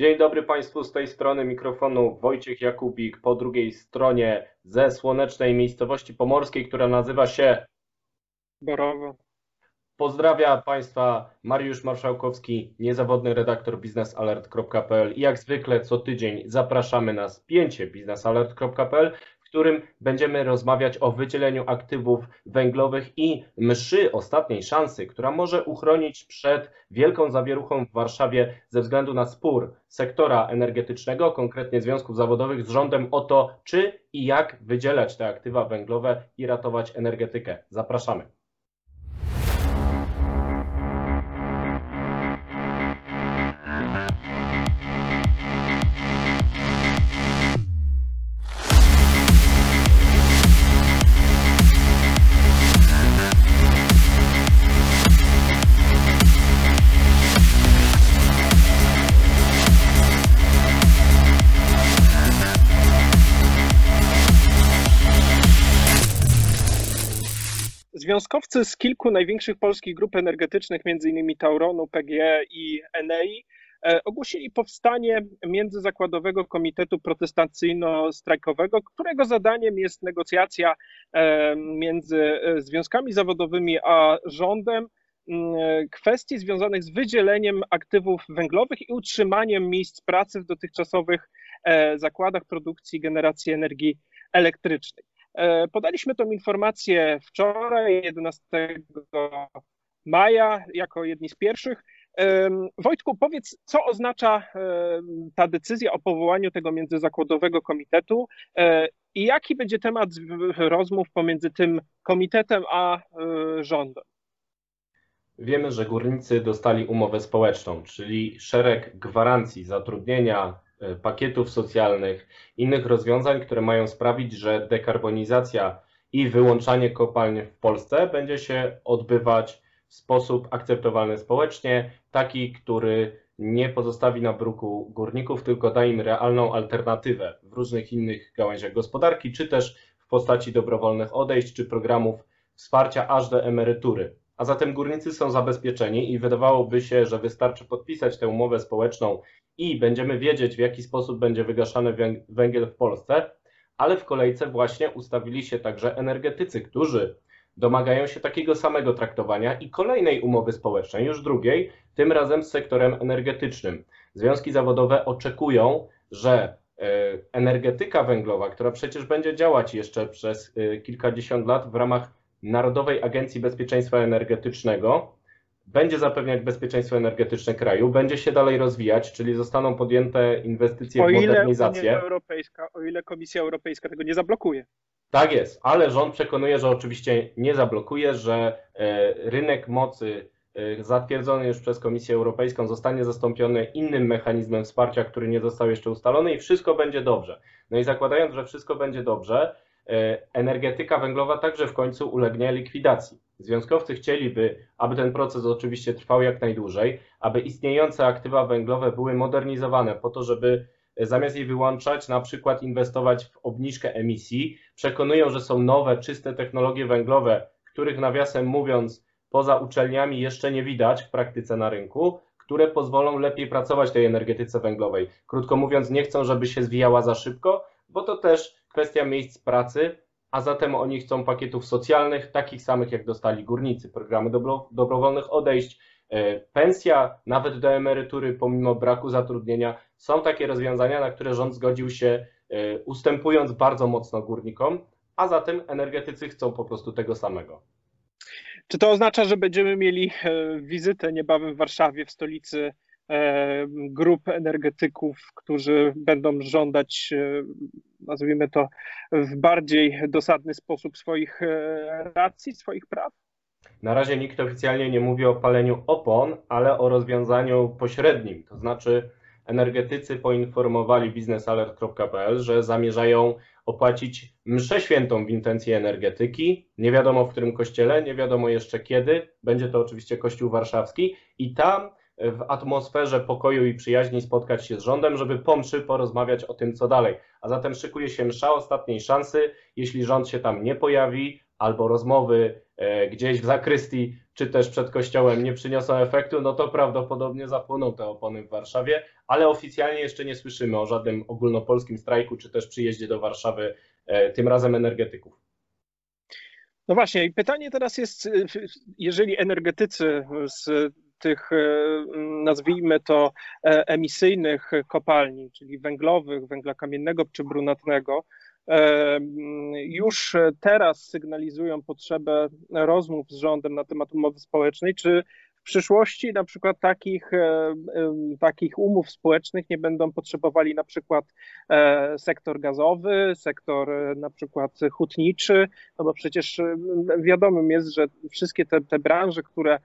Dzień dobry Państwu z tej strony mikrofonu Wojciech Jakubik, po drugiej stronie ze słonecznej miejscowości pomorskiej, która nazywa się Borowo. Pozdrawia Państwa Mariusz Marszałkowski, niezawodny redaktor biznesalert.pl i jak zwykle co tydzień zapraszamy na spięcie biznesalert.pl, którym będziemy rozmawiać o wydzieleniu aktywów węglowych i mszy ostatniej szansy, która może uchronić przed wielką zawieruchą w Warszawie ze względu na spór sektora energetycznego, konkretnie związków zawodowych z rządem o to, czy i jak wydzielać te aktywa węglowe i ratować energetykę. Zapraszamy. Związkowcy z kilku największych polskich grup energetycznych, m.in. Tauronu, PGE i Enei, e, ogłosili powstanie Międzyzakładowego Komitetu Protestacyjno-Strajkowego, którego zadaniem jest negocjacja e, między e, związkami zawodowymi a rządem kwestii związanych z wydzieleniem aktywów węglowych i utrzymaniem miejsc pracy w dotychczasowych zakładach produkcji generacji energii elektrycznej. E, podaliśmy tą informację wczoraj, 11 maja, jako jedni z pierwszych. E, Wojtku, powiedz, co oznacza e, ta decyzja o powołaniu tego międzyzakładowego komitetu i jaki będzie temat rozmów pomiędzy tym komitetem a rządem? Wiemy, że górnicy dostali umowę społeczną, czyli szereg gwarancji zatrudnienia, pakietów socjalnych, innych rozwiązań, które mają sprawić, że dekarbonizacja i wyłączanie kopalń w Polsce będzie się odbywać w sposób akceptowalny społecznie, taki, który nie pozostawi na bruku górników, tylko da im realną alternatywę w różnych innych gałęziach gospodarki, czy też w postaci dobrowolnych odejść, czy programów wsparcia aż do emerytury. A zatem górnicy są zabezpieczeni i wydawałoby się, że wystarczy podpisać tę umowę społeczną i będziemy wiedzieć, w jaki sposób będzie wygaszany węgiel w Polsce, ale w kolejce właśnie ustawili się także energetycy, którzy domagają się takiego samego traktowania i kolejnej umowy społecznej, już drugiej, tym razem z sektorem energetycznym. Związki zawodowe oczekują, że e, energetyka węglowa, która przecież będzie działać jeszcze przez e, kilkadziesiąt lat w ramach Narodowej Agencji Bezpieczeństwa Energetycznego, będzie zapewniać bezpieczeństwo energetyczne kraju, będzie się dalej rozwijać, czyli zostaną podjęte inwestycje o w modernizację. Unia Europejska, o ile Komisja Europejska tego nie zablokuje. Tak jest, ale rząd przekonuje, że oczywiście nie zablokuje, że e, rynek mocy e, zatwierdzony już przez Komisję Europejską zostanie zastąpiony innym mechanizmem wsparcia, który nie został jeszcze ustalony i wszystko będzie dobrze. No i zakładając, że wszystko będzie dobrze, energetyka węglowa także w końcu ulegnie likwidacji. Związkowcy chcieliby, aby ten proces oczywiście trwał jak najdłużej, aby istniejące aktywa węglowe były modernizowane po to, żeby zamiast je wyłączać, na przykład inwestować w obniżkę emisji. Przekonują, że są nowe, czyste technologie węglowe, których nawiasem mówiąc, poza uczelniami jeszcze nie widać w praktyce na rynku, które pozwolą lepiej pracować tej energetyce węglowej. Krótko mówiąc, nie chcą, żeby się zwijała za szybko, bo to też kwestia miejsc pracy, a zatem oni chcą pakietów socjalnych, takich samych jak dostali górnicy, programy dobro, dobrowolnych odejść, e, pensja, nawet do emerytury pomimo braku zatrudnienia. Są takie rozwiązania, na które rząd zgodził się e, ustępując bardzo mocno górnikom, a zatem energetycy chcą po prostu tego samego. Czy to oznacza, że będziemy mieli e, wizytę niebawem w Warszawie, w stolicy grup energetyków, którzy będą żądać, e, nazwijmy to, w bardziej dosadny sposób swoich e, racji, swoich praw? Na razie nikt oficjalnie nie mówi o paleniu opon, ale o rozwiązaniu pośrednim. To znaczy, energetycy poinformowali biznesalert.pl, że zamierzają opłacić mszę świętą w intencji energetyki. Nie wiadomo w którym kościele, nie wiadomo jeszcze kiedy. Będzie to oczywiście Kościół Warszawski i tam w atmosferze pokoju i przyjaźni spotkać się z rządem, żeby po mszy porozmawiać o tym, co dalej. A zatem szykuje się msza ostatniej szansy. Jeśli rząd się tam nie pojawi, albo rozmowy gdzieś w zakrystii, czy też przed kościołem nie przyniosą efektu, no to prawdopodobnie zapłoną te opony w Warszawie, ale oficjalnie jeszcze nie słyszymy o żadnym ogólnopolskim strajku, czy też przyjeździe do Warszawy, tym razem energetyków. No właśnie, i pytanie teraz jest, jeżeli energetycy z tych, nazwijmy to, e, emisyjnych kopalni, czyli węglowych, węgla kamiennego czy brunatnego, e, już teraz sygnalizują potrzebę rozmów z rządem na temat umowy społecznej, czy w przyszłości na przykład takich, e, takich umów społecznych nie będą potrzebowali na przykład e, sektor gazowy, sektor e, na przykład hutniczy, no bo przecież wiadomym jest, że wszystkie te, te branże, które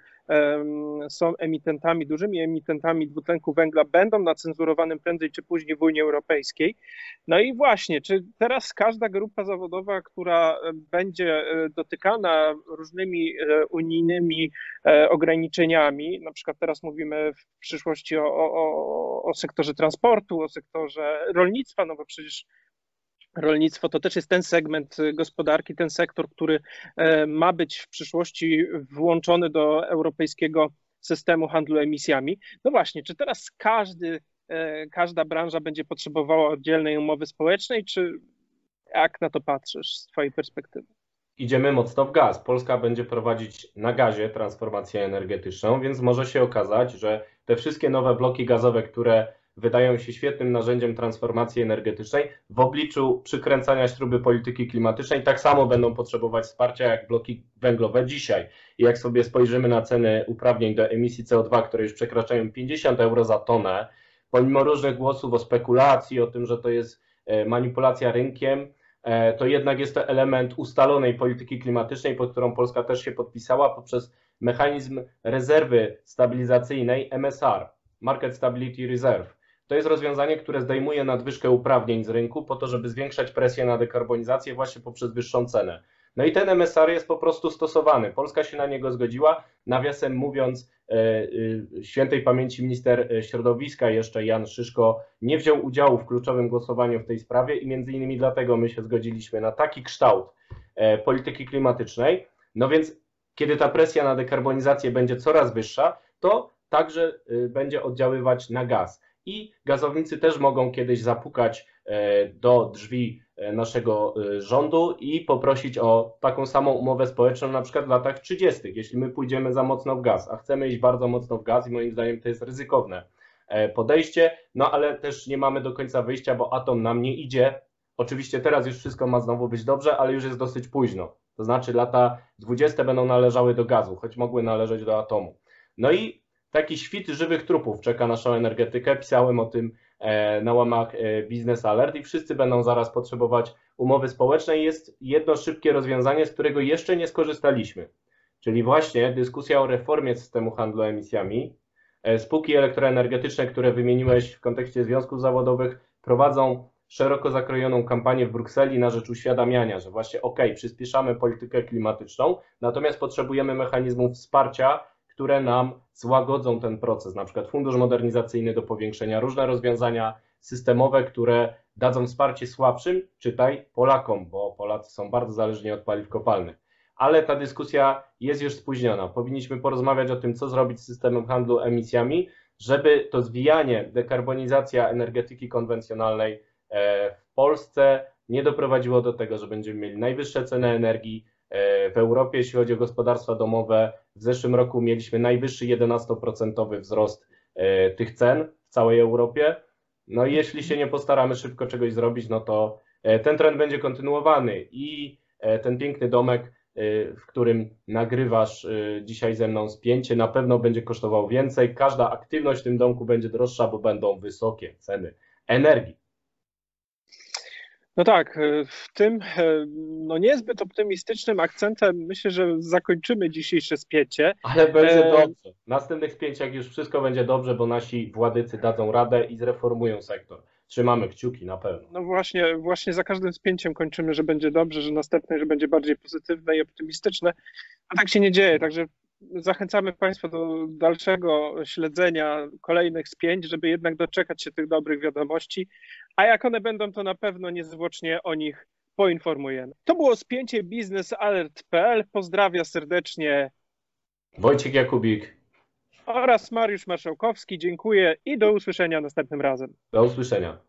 są emitentami, dużymi emitentami dwutlenku węgla, będą na cenzurowanym prędzej czy później w Unii Europejskiej. No i właśnie, czy teraz każda grupa zawodowa, która będzie e, dotykana różnymi e, unijnymi e, ograniczeniami, na przykład teraz mówimy w przyszłości o, o, o sektorze transportu, o sektorze rolnictwa, no bo przecież rolnictwo to też jest ten segment gospodarki, ten sektor, który e, ma być w przyszłości włączony do europejskiego systemu handlu emisjami. No właśnie, czy teraz każdy, e, każda branża będzie potrzebowała oddzielnej umowy społecznej, czy jak na to patrzysz z Twojej perspektywy? Idziemy mocno w gaz. Polska będzie prowadzić na gazie transformację energetyczną, więc może się okazać, że te wszystkie nowe bloki gazowe, które wydają się świetnym narzędziem transformacji energetycznej, w obliczu przykręcania śruby polityki klimatycznej tak samo będą potrzebować wsparcia jak bloki węglowe dzisiaj. I jak sobie spojrzymy na ceny uprawnień do emisji CO2, które już przekraczają 50 euro za tonę, pomimo różnych głosów o spekulacji, o tym, że to jest e, manipulacja rynkiem, e, to jednak jest to element ustalonej polityki klimatycznej, pod którą Polska też się podpisała poprzez mechanizm rezerwy stabilizacyjnej MSR, Market Stability Reserve. To jest rozwiązanie, które zdejmuje nadwyżkę uprawnień z rynku po to, żeby zwiększać presję na dekarbonizację właśnie poprzez wyższą cenę. No i ten MSR jest po prostu stosowany. Polska się na niego zgodziła. Nawiasem mówiąc, e, e, świętej pamięci minister środowiska jeszcze Jan Szyszko nie wziął udziału w kluczowym głosowaniu w tej sprawie i między innymi dlatego my się zgodziliśmy na taki kształt e, polityki klimatycznej. No więc kiedy ta presja na dekarbonizację będzie coraz wyższa, to także będzie oddziaływać na gaz i gazownicy też mogą kiedyś zapukać e, do drzwi e, naszego e, rządu i poprosić o taką samą umowę społeczną na przykład w latach 30., jeśli my pójdziemy za mocno w gaz, a chcemy iść bardzo mocno w gaz i moim zdaniem to jest ryzykowne podejście, no ale też nie mamy do końca wyjścia, bo atom nam nie idzie. Oczywiście teraz już wszystko ma znowu być dobrze, ale już jest dosyć późno. To znaczy lata 20 będą należały do gazu, choć mogły należeć do atomu. No i Taki świt żywych trupów czeka naszą energetykę. Pisałem o tym e, na łamach e, Business Alert i wszyscy będą zaraz potrzebować umowy społecznej. Jest jedno szybkie rozwiązanie, z którego jeszcze nie skorzystaliśmy, czyli właśnie dyskusja o reformie systemu handlu emisjami. E, spółki elektroenergetyczne, które wymieniłeś w kontekście związków zawodowych, prowadzą szeroko zakrojoną kampanię w Brukseli na rzecz uświadamiania, że właśnie ok, przyspieszamy politykę klimatyczną, natomiast potrzebujemy mechanizmów wsparcia które nam złagodzą ten proces, na przykład fundusz modernizacyjny do powiększenia, różne rozwiązania systemowe, które dadzą wsparcie słabszym, czytaj Polakom, bo Polacy są bardzo zależni od paliw kopalnych. Ale ta dyskusja jest już spóźniona. Powinniśmy porozmawiać o tym, co zrobić z systemem handlu emisjami, żeby to zwijanie, dekarbonizacja energetyki konwencjonalnej e, w Polsce nie doprowadziło do tego, że będziemy mieli najwyższe ceny energii, w Europie, jeśli chodzi o gospodarstwa domowe, w zeszłym roku mieliśmy najwyższy 11% wzrost e, tych cen w całej Europie. No i jeśli się nie postaramy szybko czegoś zrobić, no to e, ten trend będzie kontynuowany i ten piękny domek, w którym nagrywasz dzisiaj ze mną spięcie, na pewno będzie kosztował więcej. Każda aktywność w tym domku będzie droższa, bo będą wysokie ceny energii. No tak, e, w tym e, no niezbyt optymistycznym akcentem myślę, że zakończymy dzisiejsze spięcie. Ale będzie e... dobrze. W następnych spięciach już wszystko będzie dobrze, bo nasi władycy dadzą radę i zreformują sektor. Trzymamy kciuki na pewno. No właśnie, właśnie za każdym spięciem kończymy, że będzie dobrze, że następne, że będzie bardziej pozytywne i optymistyczne. A tak się nie dzieje, także zachęcamy Państwa do dalszego śledzenia kolejnych spięć, żeby jednak doczekać się tych dobrych wiadomości, a jak one będą, to na pewno niezwłocznie o nich poinformujemy. To było spięcie biznesalert.pl. Pozdrawia serdecznie Wojciech Jakubik oraz Mariusz Marszałkowski. Dziękuję i do usłyszenia następnym razem. Do usłyszenia.